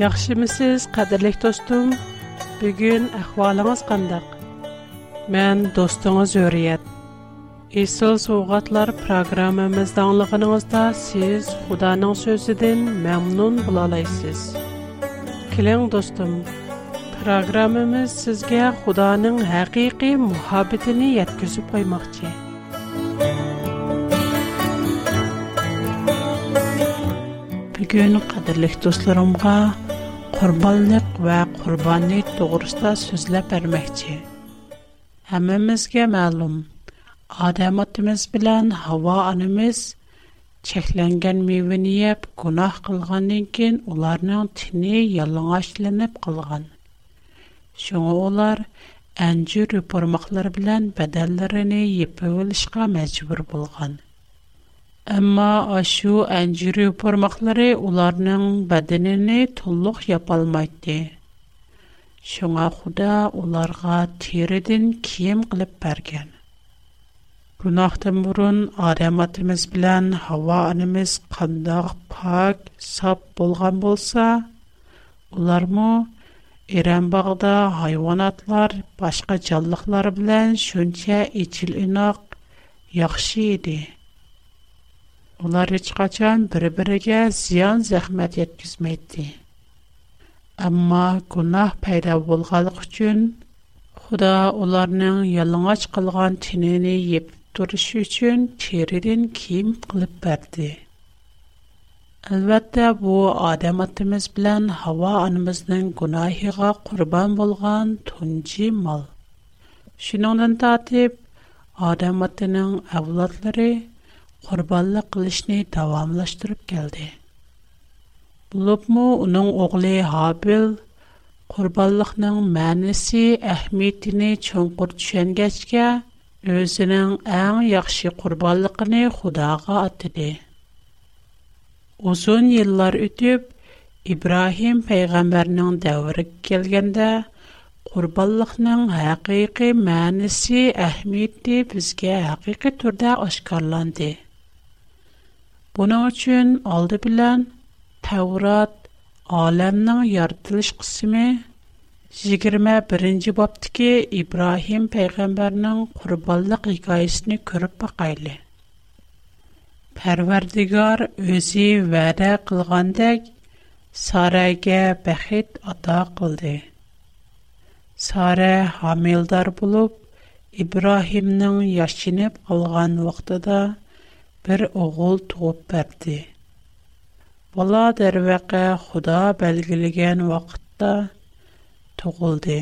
Яхшы мисез, кадерлек достум? Бүгүн ахвалыңыз кандай? Мен достуңуз Өрият. Исол сугатлар программамызда аңлыгыныңызда сиз Худанын сөзүдөн мамнун боло алайсыз. Келең достум, программамыз сизге Худанын хакыйкы мухабетин жеткизип коймокчу. Бүгүн кадерлек قربانیت و قربانی تقریضا سوزل پر مختی. همه مزگه معلوم. آدمات مزبلان هوا آن مز. چهلنگن می‌بینیم گناه قلعانین کن. اولارن تنه یالنگش لنب قلعان. شما اولار انجور پرمخلر بلن Әмма ашу әнҗири пармаклары уларның бәдененә тулык япалмайды. Шуңа Худа уларга тиредән кием кылып бергән. Гунахтан бурын адамыбыз белән һава анымыз кандак пак, сап булган булса, улармы Иран багыда хайванатлар, башка җанлыклар белән шунча ичил инак яхшы иде. Onlar heç qaçan bir-birigə ziyan zəhmət yetkizməydi. Amma пайда payda bolğanlıq Худа оларның ялыңач кылган тинене йеп турышы үчүн теридин ким кылып берди. Албатта бу адам атымыз белән хава анымыздын гунаһыга курбан болган тунчи мал. Шинондан татып адам атының авлатлары قرباله قلش نی دوام لشترب کرده. بلب مو اونن اغلی هابل قرباله نن منسی احمیت نی چون قرچنگش که از نن این یکشی قرباله نی خدا قات ده. ازون یلار یتیب ابراهیم پیغمبر نن Bunun üçün aldı bilən Təvrat aləmin yaradılış qismi 21-ci babdakı İbrahim peyğəmbərin qurbanlıq hekayəsini görüb baxaylı. Pərverdigar özü vədə qılğandak Sarayga bəxit ata qıldı. Sara hamildar bulub İbrahimnin yaşınıb qalğan vaxtıda бір оғыл туып бәрді. Бала дәрвәқі худа бәлгілген вақытта туғылды.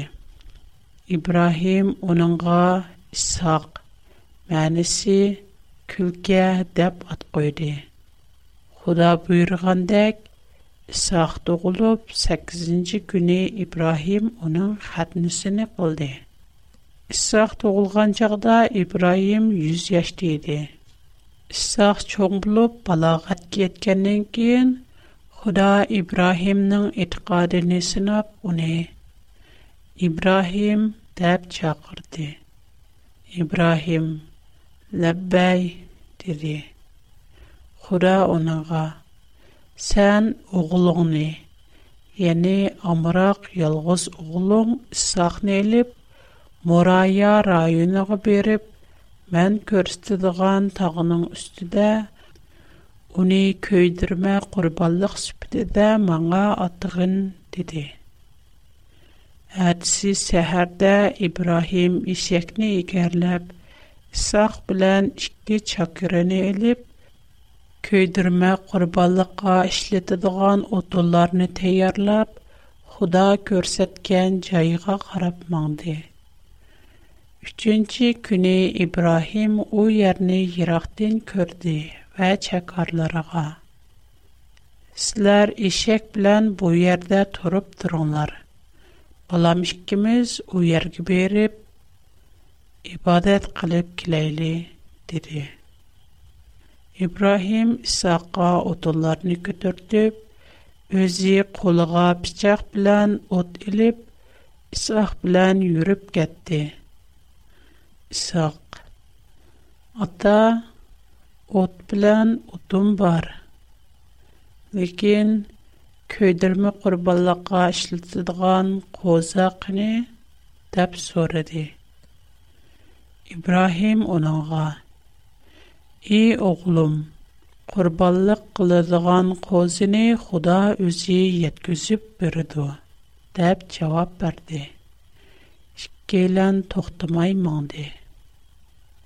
Ибрахим оныңға Исақ мәнісі күлке деп ат қойды. Құда бұйырғандек, Исақ туғылып, 8-ci күні Ибрахим оның хәтінісіні қылды. Исақ туғылған жағда Ибрахим 100 яшты еді. Истақ чоңбылу балағат кеткеннен кейін, Қуда Ибрахимның итқади не сынап уне. Ибрахим дәб чакырды. Ибрахим, лэббай, диди. Қуда унаға, сен угулуң не? Яни Амрак Йалғыз угулуң исақнеліп, Мурая раюнаға беріп, Мән көрстедіған тағының үстіде, уни көйдірме құрбалық сүптеде маңа атығын деді. Әдісі сәхәрді Ибрахим ішекні егерліп, Исақ білән ішкі чакырыны еліп, көйдірме құрбалыққа ішлетедіған отуларыны тәйярлап, худа көрсеткен жайыға қарап маңды. Üçüncü günü İbrahim o yerini yıraqdan gördü və çəkarlarına. Sizlər eşək bilən bu yerdə turub durunlar. Balam ikimiz o yerə verib ibadət qılıb kiləyli, dedi. İbrahim İsaqa otullarını götürdüb, özü qoluğa bıçaq bilən ot ilib, İsaq bilən yürüb getdi.'' ساق اتا اوت بلان اوتوم بار لكن كويدرم قربالاقا اشلتدغان قوزاقني دب سوردي ابراهيم اونغا اي اغلوم قربالاق قلدغان قوزني خدا اوزي يتكسب بردو دب جواب برده شكيلان تختماي مانده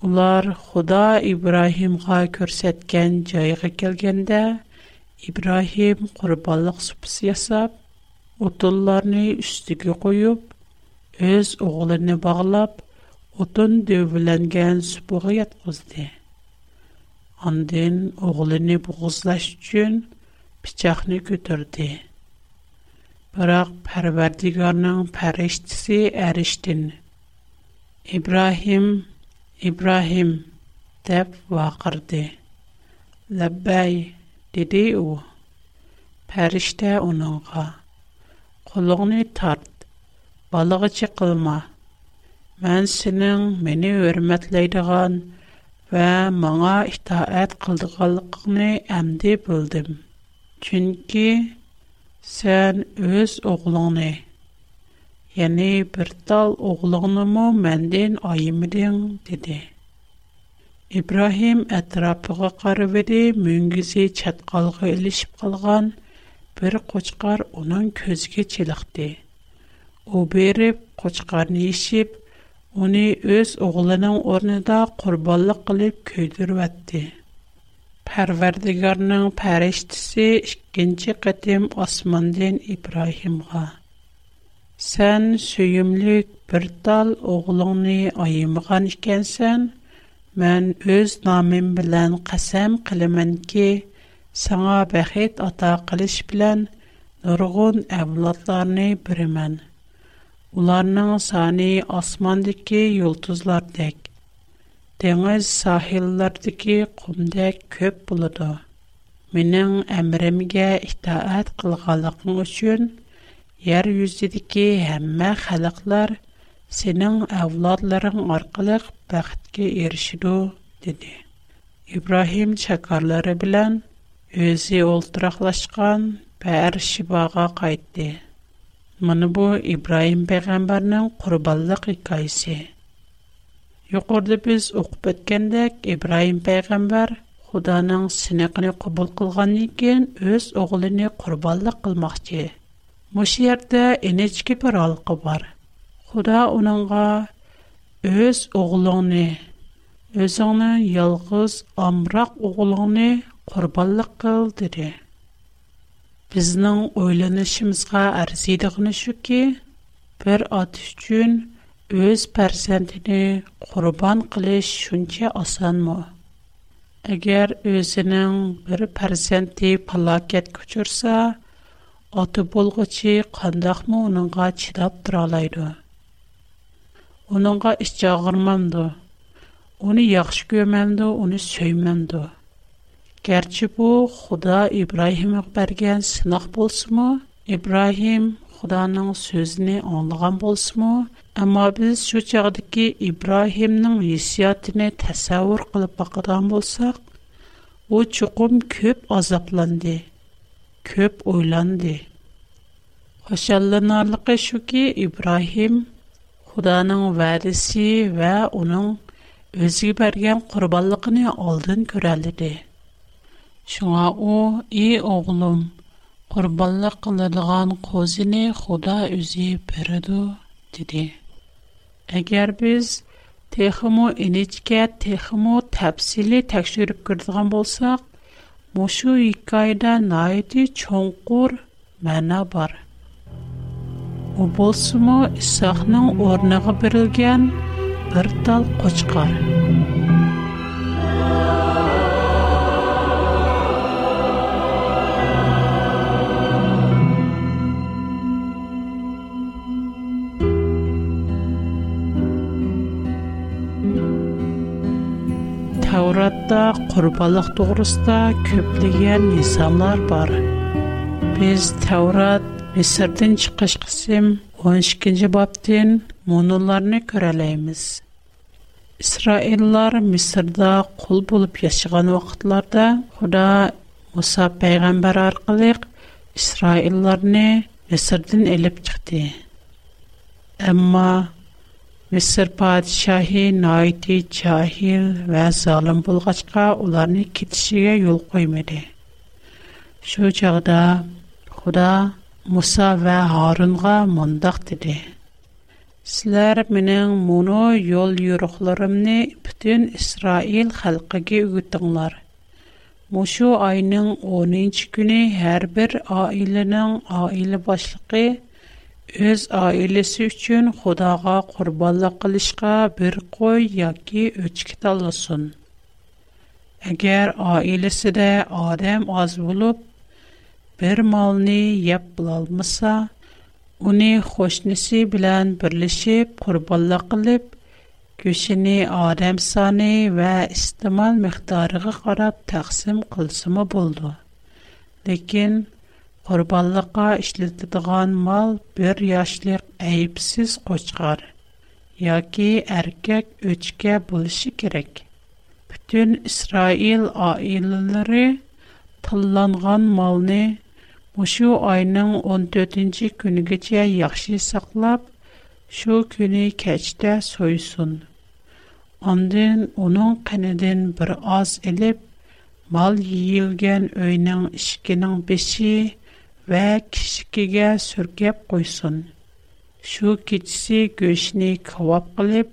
Ular Худа İbrahimğa көрсәткән җайга килгәндә, İbrahim курбанлык супсы ясап, утынларны үстигә куеп, өз оглыны баглап, утын дөвләнгән супыга яткызды. Андан оглыны бугызлаш өчен пичакны көтөрде. Бирок Парвардигарның фәрештәсе әриштин. İbrahim Ибрахим теп вақырде. Ләбай диди ул, периште унауга: "Куллыңны тарт, балыğa чыкма. Мен синең мене хөрмәтледерегән һәм маңа итаъат кылдырганлыкны әнди бөлдим. Чөнки син үз оглыңны Yani bir tal oğlanımı menden ayımdın dedi. İbrahim ətrafıqa qarıvedi, müngüzi çatqalğı ilişib qalğan bir qoçqar onun közgə çiliqdi. O berib, qoçqarını işib, Оны өз оғлының орныда құрбалық қылып көйдірвәтті. Пәрвердігарның пәрештісі ішкенчі қытым османден Ибрахимға. Сән сөйімлік бір тал оғылыңны айымыған ішкенсен, мән өз намин білән қасам қылымын ке, саңа бәхет ата қылыш білән нұрғын әвладларыны бірімен. Уларның сани асмандыки юлтызлар дек. Деңіз сахиллардыки құмдек көп бұлыды. Менің әмірімге ихтаат қылғалықың үшін – Яр юз дид ке һәммә халыклар сенең авлодларың аркылы dedi. эрешиду диде. Ибрахим чаккарлары белән үзее ултраклашкан бәр шибага кайтты. Менә бу Ибрахим пәйгамбернең курбанлык хикаясе. Юкурдыбез укып беткәндә Ибрахим пәйгамбер Худаның синекле кабул кылганнан кин үз огылын курбанлык Мұш ерді әнечке бір алқы бар. Құда оныңға өз оғылыңны, өз оңның елғыз амрақ оғылыңны құрбалық қыл дірі. Біздің ойланышымызға әрзейдіғыны шүкі, бір ат үшін өз пәрсәндіні құрбан қылыш шүнче асан мұ? Әгер өзінің бір палакет Ата болгычы қандақмы оныңға чидап тұралайды. Оныңға іш жағырмамды. Оны яқшы көмемді, оны сөймемді. Герчі бұ, Худа Ибрахим өкберген сынақ болсы мұ? Ибрахим Худаның сөзіне аңлыған болсы мұ? Әмі біз шу чағды ки Ибрахимның есиятіне тәсәуір қылып бақыдан болсақ, о чуқым көп азапланды. Көп ойланды. Башланырылы ке шуки Ибрахим Худаның вариси ва уның үзи бергән курбанлыгыны алдын көрәлде. Шуңа ул и оглының курбанлык кынылган қозыны Худа үзи берде диде. Әгәр без техом ин ิจ кә техом тафсиль тәҗрибә кертгән булсак Мошу икайда найди чонкур мана бар. У болсумо исахның орныгы берилген бир тал кочкар. Тауратта құрбалық тұғырыста көпліген исамлар бар. Біз Таурат Месірдің шықыш қысым 12-кенде баптен мұныларыны көрәлейміз. Исраиллар Месірда құл болып ешіған уақытларда Құда Муса пәйғамбар арқылық Исраиллар не Месірдің әліп чықты. Әмма Мисыр падишаһи найти чахил ва залым булгачка уларны китишигә юл коймады. Шу чагда Худа Муса ва Харунга мондак диде. Силәр менең моны юл юрыкларымны бүтән Исраил халкыгә үтәңләр. Мушу айның 10-нчы көне һәрбер аиленең аиле башлыгы o'z oilasi uchun xudoga qurbonlik qilishga bir qo'y yoki o'chki tanlasin agar oilasida odam az bo'lib bir molni yeb bo'lolmasa uni qo'shnisi bilan birlashib qurbonlik qilib go'shini odam soni va istimal miqdoriga qarab taqsim qilsimi bo'ldi lekin Qorbanliqqa isletiladigan mal 1 yoshlik ayipsiz qo'chqor yoki erkak uchka bo'lishi kerak. Bütün Israil oilalari to'llangan molni shu oyinning 14-kunigacha yaxshi saqlab, shu kuni kechda so'ysin. Ondan uning qanadining bir oz olib, mol yiyilgan o'yinning 2-ning va kishikiga сүркеп койсун. shu kechisi go'shtni кавап кылып,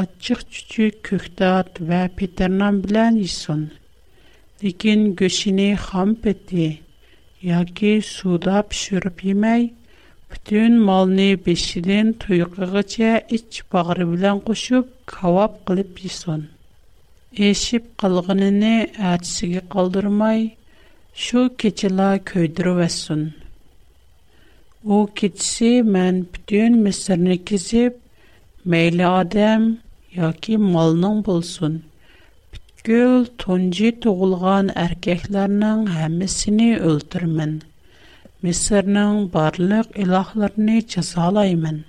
ачык chuchuk көктөт va peternan bilan yesin lekin go'shtini xom peti yoki suvda pishirib yemay butun molni beshidan tuyqig'icha ich bag'ri bilan qo'shib kabob qilib yesin eshib qolganini atisiga qoldirmay Шу киджила көйдіру вәссун. У киджиси мэн бидын мисырни кизип, мэйли адэм, яки малнын болсун. Бидгіл тонджи туғылған аркэхларнын хэмісіни өлтірмэн. Мисырнын барлык илахларни чазалаймэн.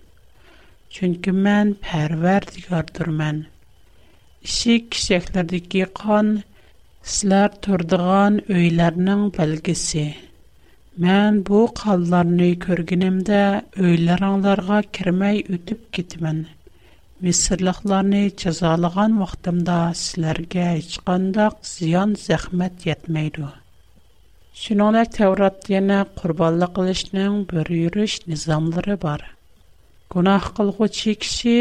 Чунки мэн пәрверд ігардырмэн. Иши кишэхлерді кийхан, Сілер тұрдыған өйлерінің бәлгісі. Мен бу қалыларын өй көргенімді өйлер аңларға кірмей өтіп кетімін. Месірліқларыны жазалыған вақтымда сілерге ешқандақ зиян зәхмет етмейді. Шынуна тәурат дені құрбалы қылышының бір үйріш низамлары бар. Гунақ қылғы чекші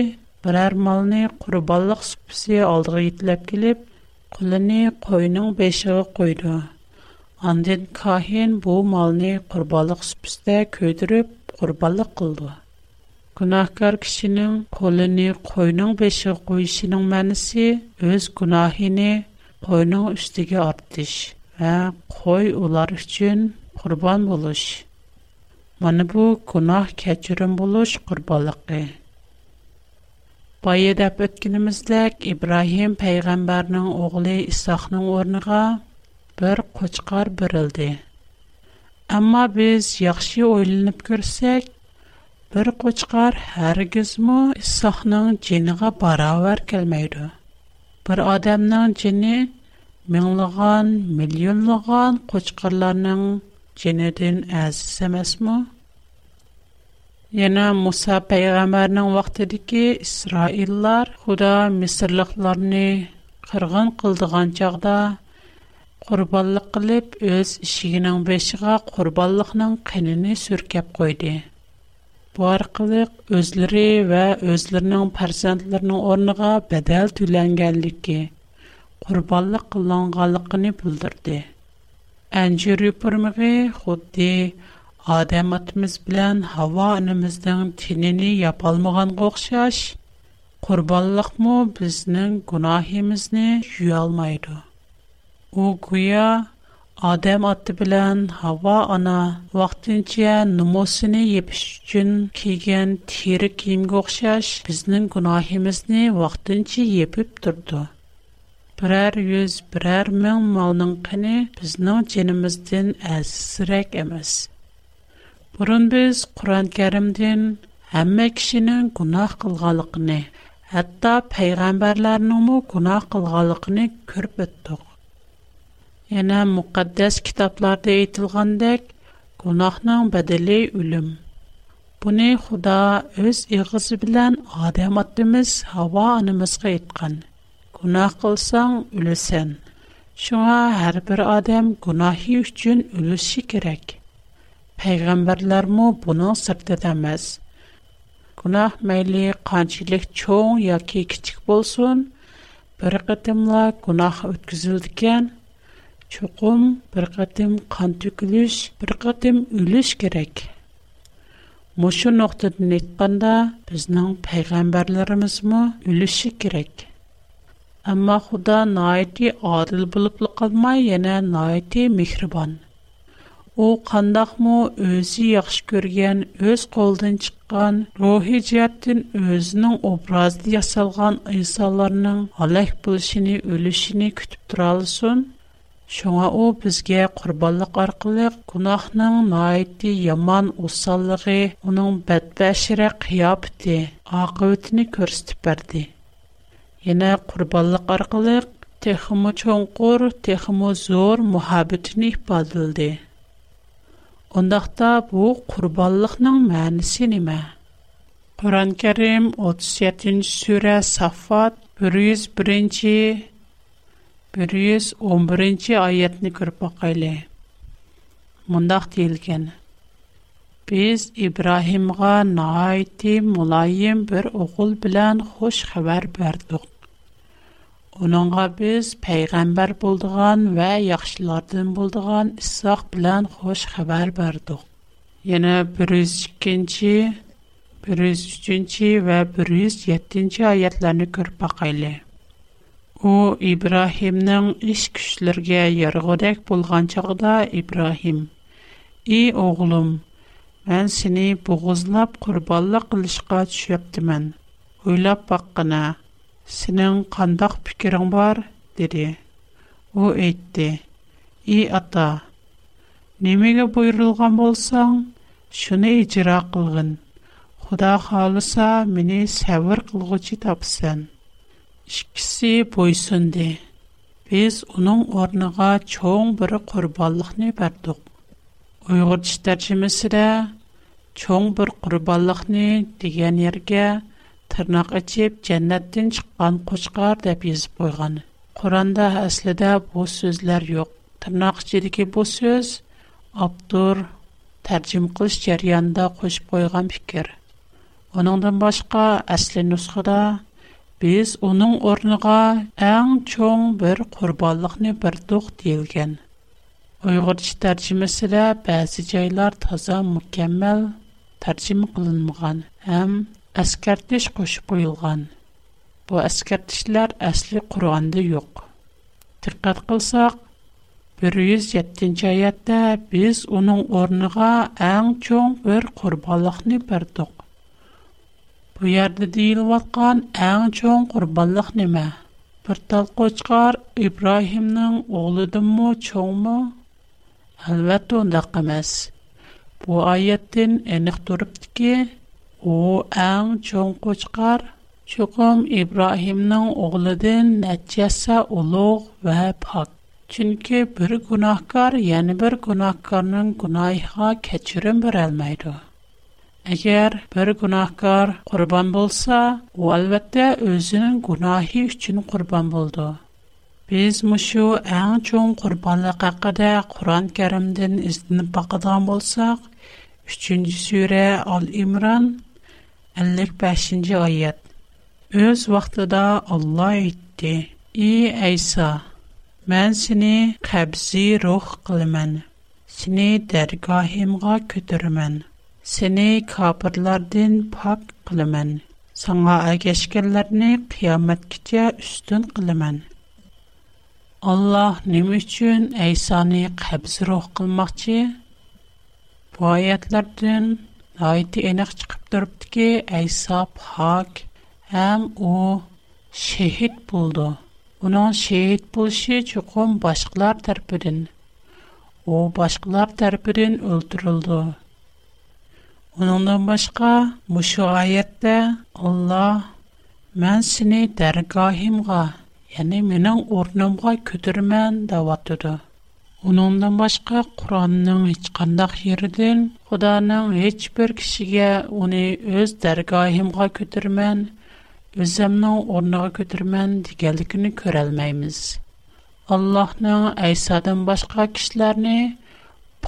бірәр малыны құрбалық сүпісі алдығы етіліп келіп, құлыны қойның бешіғі қойды. Андын кахин бұл малыны құрбалық сүпісті көдіріп, құрбалық қылды. Күнахкар кішінің қолыны қойның бешіғі қойшының мәнісі өз күнахіні қойның үстіге артыш вә қой олар үшін құрбан болыш. Мұны бұл күнах кәчірім болыш құрбалық Бай деп Ибрахим пәйғамбарның оғылы Исақның орныға бір қочқар бірілді. Әмма біз яқшы ойлынып көрсек, бір қочқар әргіз мұ Исақның женіға бара өр келмейді. Бір адамның жені мұңлыған, миллионлыған қочқарларының жені дүн Яна Муса пайгамарнан вақтады ки Исраиллар худа месырлықларни қырғын қылды ғанчағда қурбаллык қилип, өз ішигінан байшыга қурбаллықнан қынини сүркеп қойди. Буар қилик, өзліри ва өзлірнан парсантларының орныга бәдәл түйлэн гэлді ки қурбаллык қылан ғалықыни бұлдырди. Әнчы рюпырмаги, худди Адам атымыз білән хава анымыздың тинені япалмыған қоқшаш, құрбалық му бізнің күнахимізні жүй алмайды. О күйя, Адам аты білән хава ана вақтынче нумосыны епіш үчін кейген тері кейім қоқшаш бізнің күнахимізні вақтынче епіп тұрды. Бірәр үз, әр мәң малның қыны бізнің әзісірек әміз. Бұрын біз Құран кәрімдің әмі кішінің күнақ қылғалықыны, әтті пәйғамбарларының мұ күнақ қылғалықыны көріп өттіқ. Енә мұқаддәс кітапларды етілғандек, күнақның бәділі үлім. Бұны Құда өз иғызы білән адам аттымыз хава анымызға етқан. Күнақ қылсаң үлісен. Шуңа әрбір адам күнахи үшчін үлісі керек. Peygamberlərmü bunu sərtdəməz. Günah məyli qancılıq çox ya ki kiçik bolsun, bir qatımla günah ötküzüldükən, çoxum bir qatım qan tükülüş, bir qatım ülüş gerek. Muşu noxtadın etkanda biznən Peygamberlərimiz mü ülüşü gerek. Amma Xuda naiti adil bulublu qalmay, yenə naiti u qandaqmı o'zi yaxshi ko'rgan o'z qo'lidan чыққан, ruhiy jihatdan o'zining obrazida yasalgan insonlarning halak bo'lishini o'lishini kutib turolsin Шуңа у бізге курбанлык аркылы гунахның найти яман усаллыгы, уның бәдбәшире кыяпты, акыбетне күрсәтеп берде. Яна курбанлык зор Ондақта бұл құрбанлықның мәнісі неме? Құран кәрім 37-ші сүре Сафат 101-111 айетіні көріп бақайлы. Мұндақ дейілген. Біз İbrahimğa naiti мұлайым бір оғыл білән xoş қабар bərdik. Onunğa biz peyğəmbər bulduğan və yaxşılardan bulduğan İsaq bilən xoş xəbər verdik. Yenə 102-ci, 103-cü və 107-ci ayətlərini görüb baxaylı. O İbrahimnin iş güclərə yarğıdak bolğan çağda İbrahim: "Ey oğlum, mən səni boğuzlab qurbanlıq qilishqa düşüptimin. Ойлап баққына, Сенин кандак пикерин бар? деди. У әйтте. И ата, немегә буйрылган болсаң, шуны иҗра кылгын. Худа халыса мине сәвер кылгычы тапсын. Ишкисе буйсынды. Без уның орныга чоң бер курбанлыкны бердек. Уйгырчы тәрҗемәсе дә чоң бер курбанлыкны дигән ергә tırnaq açıb cənnətdən çıxan qoçqar deyə yazıb qoyğan. Quranda əslində bu sözlər yox. Tırnaq içindəki bu söz avtor tərcüm qilish jarayonida qo'shib qo'ygan fikr uningdan boshqa asli nusxada biz uning o'rniga eng cho'ng bir qurbonlikni berdiq deyilgan uyg'urcha tarjimasida ba'zi joylar toza mukammal tarjima qilinmagan ham әскәртіш қошып ойылған. Бұ әскәртішлер әсілі құрғанды йоқ. Тірқат қылсақ, 107-ші аятта біз оның орныға әң чоң бір құрбалықны бірдіқ. Бұ ярды дейіл ватқан әң чоң құрбалық неме? Бір тал қочқар Ибрахимның оғлыдың му, чоң му? Әлбәт ондақ емес. Бұ айеттен әніқ тұрыпты О аң чонко чыгар, чуһум Ибрахимның огылыдын нәҗәсе ул олуг ваб ад. Чөнки бер гынаһкар яныбер гынаһкарның гынаһын кечүрәмөрәлмәйду. Әгәр бер гынаһкар курбан булса, ул ватта үзенең гынаһи өчен курбан булды. Без мошыу аң чон курбанлы хакыда Куран Кәримдән изын бакдан булсак, 3-нче имран 55. башин җайәт. үз вакытында Алла әйтте: "И Айсә, мин сине хәбзи рух кыламан. Сине дәргаһемга көтürüмен. Сине кафирлардан пак кыламан. Сәңгә әгешкәләрне kıямат кичә үстен кыламан." Алла ни өчен Айсәне хәбзи рух кылmaqчы? Бу аятлардан Айты энек чыгып турыпты ки, Айса пак, һәм у шәһит булды. Уның шәһит булышы чукым башкалар тарафыдан. У башкалар тарафыдан өлтүрелде. Уныңдан башка мушу аятта Алла мен сине дәргаһимга, яни менең урнымга көтермен дәватыды. Onundan başqa Quranның heç qandaq yeridən Xudanın heç bir kişiyə onu öz dərgahımğa götürmən, özəmnin ornuğa götürmən digərlikini görəlməyimiz. Allahның Əysadan başqa kişilərni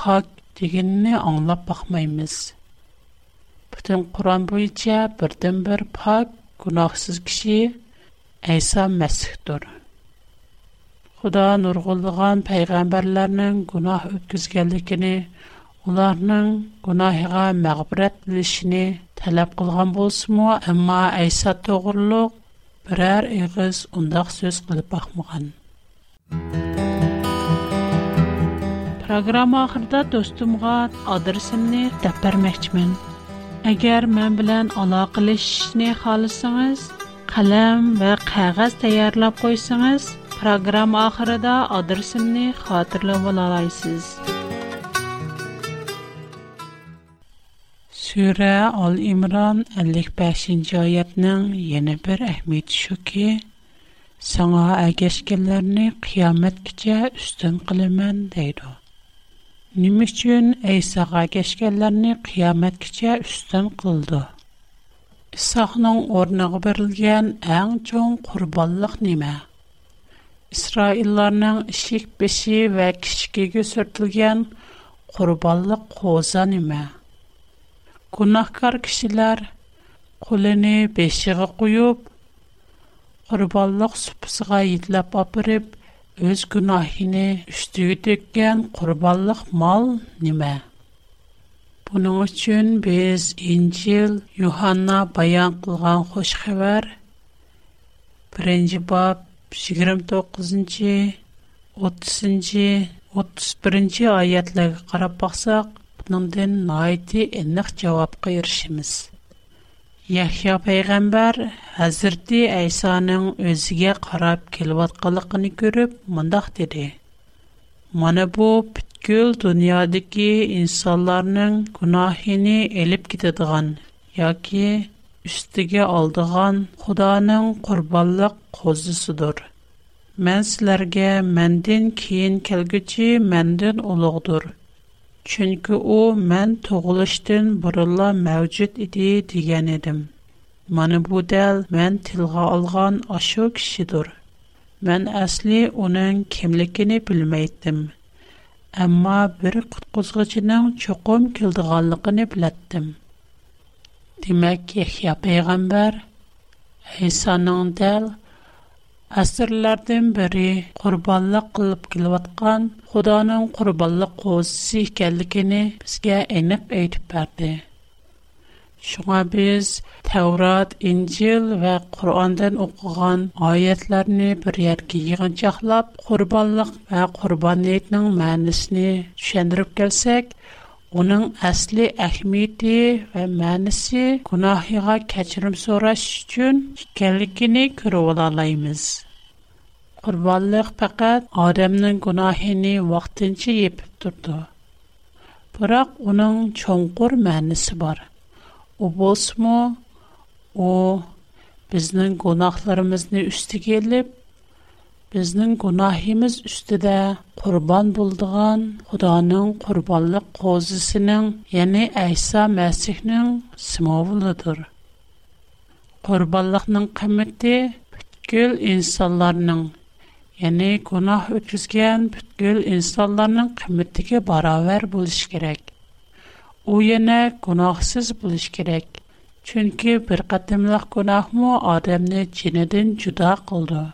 pak deginini anlap baxmaymiz. Bütün Quran boyunca birdən bir pak, günahsız kişi Əysa Məsihdir. Худа нургылган пайгамбарларның гунах үткізгәлікіні, оларның гунахыға мәғбірәт білішіні тәләп қылған болсыму, әмма әйса тоғырлық бірәр иғыз ұндақ сөз қылып бақмыған. Программа ақырда достымға адырсымны тәппір мәкчімін. Әгер мән білән ала қылышыны қалысыңыз, қалам вә қағаз тәйәрлап қойсыңыз – Программ ахырыда адресымны хатырлы болалайсыз. Сүре Ал Имран 55-й аятның яны бер әһмит шуки, саңа әгәшкәннәрне қиямәт кичә үстән кылыман дейду. Ним өчен Әйсага әгәшкәннәрне қиямәт кичә үстән кылды? Исахның орныгы берилгән әң чоң курбанлык нима? İsraillarning ishik beshi va kichikiga surtilgan qurbonliq qo'za nima? Gunohkor kishilar qo'lini beshiga qo'yib, qurbonliq supisiga yetlab opirib, o'z gunohini ustiga to'kkan qurbonliq mol nima? Buning uchun biz Injil Yuhanna bayon qilgan xush xabar 1-bob 29-30-31-ші айетлігі қарап бақсақ, бұныңден найты әніқ жауапқа ершіміз. Яхия пайғамбар әзірді әйсаның өзіге қарап келуат қалықыны көріп, мұндақ деді. Мәні бұл пүткіл дүниадығы инсаларының күнахыны әліп кетедіған, яке üstiga oldigan xudoning qurbonliq qo'zisidir man sizlarga mandan keyin kelguchi mandan ulug'dir chunki u man tug'ilishdan burunla mavjud edi degan edim Mani bu dal man tilg'a olgan ashu kishidir man asli uning kimligini bilmaydim ammo bir qutqizg'ichining cho'qim keldiganligini bilatdim Demek Yahya Peygamber Hesanın dəl əsrlərdən biri qurbanlıq qılıb kilvatqan Xudanın qurbanlıq qozisi ikənlikini bizə enib edib bərdi. Şuna biz Tevrat, İncil və Qurandan oxuğan ayətlərini bir yer yığın çaxlab qurbanlıq və qurbaniyyətinin mənisini düşəndirib gəlsək, Уның əsli əhmiyyəti və mənisi günahıya keçirim soraş üçün ikəlikini kürə olalayımız. Qurbanlıq адамның Adəmnin günahini vaxtınca yepib durdu. Bıraq onun çonqur mənisi var. O bosmu, o biznin günahlarımızını üstü gelib, бізнің гунахимыз үстіде қурбан болдыған Қуданың Қурбаллық Қозысының яни Айса Мәсихның Симовылыдыр. Қурбаллықның кімитті біткіл инсаларының яни гунах үткізген біткіл инсаларының кімиттіки барауэр булыш керек. У яна гунахсиз булыш керек. Чунки біргадымлах гунахмы адамни чинадын жуда қылды.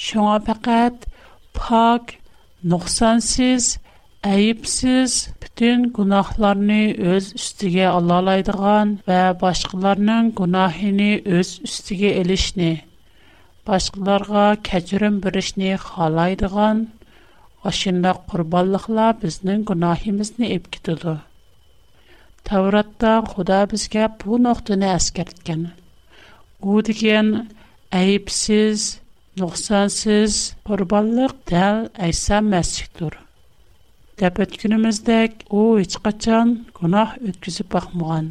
Шуңа фақат пак, нұқсансыз, әйіпсіз бүтін гунахларны өз үстіге алалайдыған вә башқаларның гунахini өз үстіге елішні, башқаларға кәчірім бірішні халайдыған, ашында құрбалықла біздің гунахимізні епкетуді. Тавратта Худа бізге бұл нұқтыны әскерткені. О деген әйіпсіз, nuqsonsiz qurbonliq dal aysa masjiddir deb o'tgunimizdek u hech qachon gunoh o'tkazib boqmagan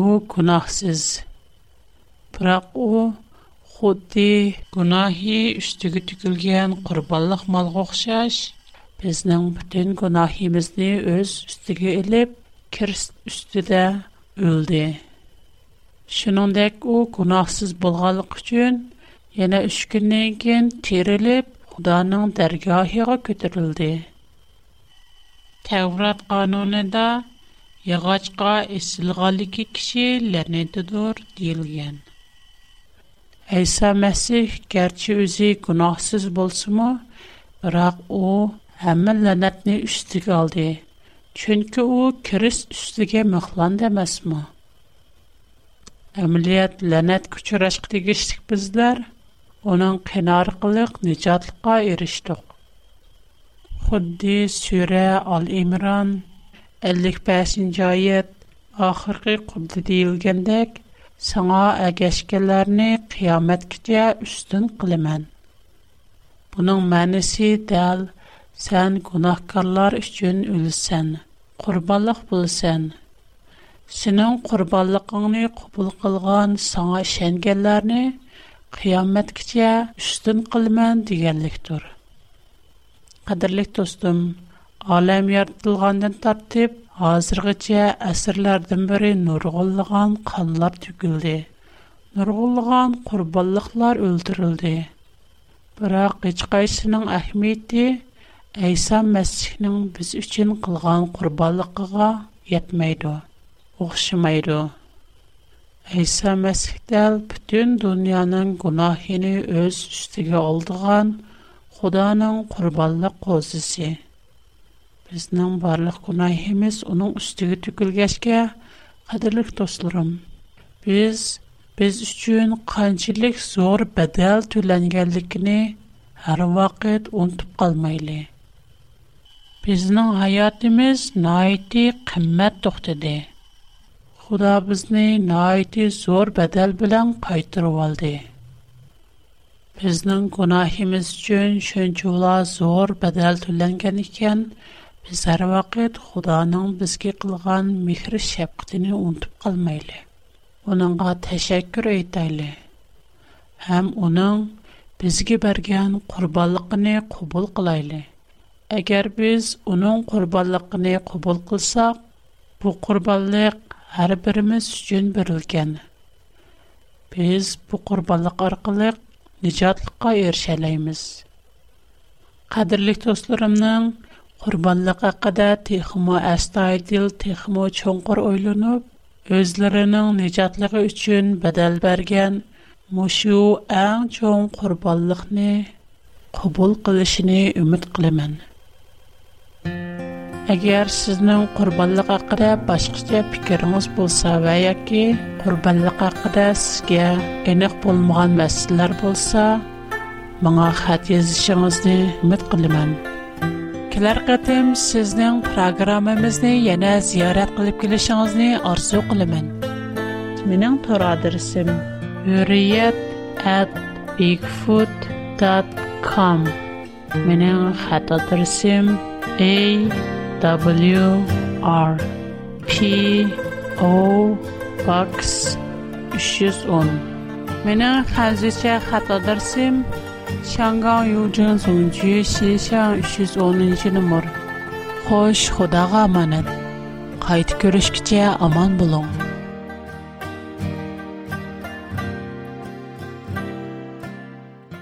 u gunohsiz biroq u xuddi gunohi ustiga tukilgan qurbonliq molga o'xshash bizning butun gunohimizni o'z ustiga ilib kirst ustida o'ldi shuningdek u gunohsiz bo'lganligi uchun Yana 3 kundan keyin terilib, Xudoning dargohiga ko'tarildi. Tavrat qonunida yog'ochqa esilganligi kishi la'natidir deyilgan. Әйса Мәсих гәрче үзе гунахсыз болсымы, бірақ о әмін ләнәтні үстіге алды. Чөнкі о кіріс үстіге мұхлан дәмәсмі. Әмілият ләнәт күчірәшқ дегештік біздер – آنان کنار قلق نجات قایر شد. خودی سوره 55 ایمران، الیک پس انجایت آخر قبض دیل گندک سعاه گشکلر نی قیامت کجای استن قلمان. بنو منسی دل سان گناهکارلر اشجن اول سان قرباله بول سان. قیامت کیه یشتن قلمان دیگر لکتور. قدر لکت استم عالم یارد لگاندن ترتیب آذر کیه اثر لردم بری نورگلگان خانلر تقلدی نورگلگان قربالخلار اولترلدی برای قیچکایش نم اهمیتی ایسا مسیح İsa Mesih'del bütün dünyanın günahını öz üstüge oldigan Xudanın qurbanlıq qozisi. Bizning barlıq günahimiz onun üstüge tükülgeşke, qadirlik dostlarım. Biz, biz üçün qançilik zor bədəl tüləngenlikini hər vaqt unutub qalmayli. Bizning hayatimiz naiti qimmet toxtidi. Худа бізні на айти зор бадал билан қайтыр валды. Бізнің кунахимыз чын шынчула зор бадал туланган икен, біз әр вақид Құданың бізге қылған михирі шептіні унтып қалмайлы. Оныңа тэшэккір ұйтайлы. Хэм оның бізге барген кұрбаллықыни кубыл қылайлы. Әгер біз оның кұрбаллықыни кубыл қылса, бу кұрбаллық, har birimiz uchun berilgan biz bu qurbonlik orqali nijotlikqa erishalaymiz qadrli do'stlarimning qurbonlik haqida texmo astoydil texmo cho'nqur o'ylanib o'zlarining nijotligi uchun badal bergan mushu ang cho'ng qurbonlikni qabul qilishini umid qilaman әгәр сезнең курбанлыҡ хаҡырыбы ҡарап башҡа ике фикереңиз булса və яки курбанлыҡ хаҡыда сизге эниҡ булмаған мәсьәләләр булса, моңа хат яҙышәңизне мәтҡәлләм. Килә ҡатем сезнең программамىزны яңа зыярат ҡылып килешеңизне арҙу ҡыламын. Минең тора адресым: uriyet@ikfood.com. Менә хата адресым: W R P O Box 310. Менің қазіше хат адресім Шанган Юджин Сунчи 310-ші номер. Хош, Худаға аманын. Қайт көрішкіче аман болуң.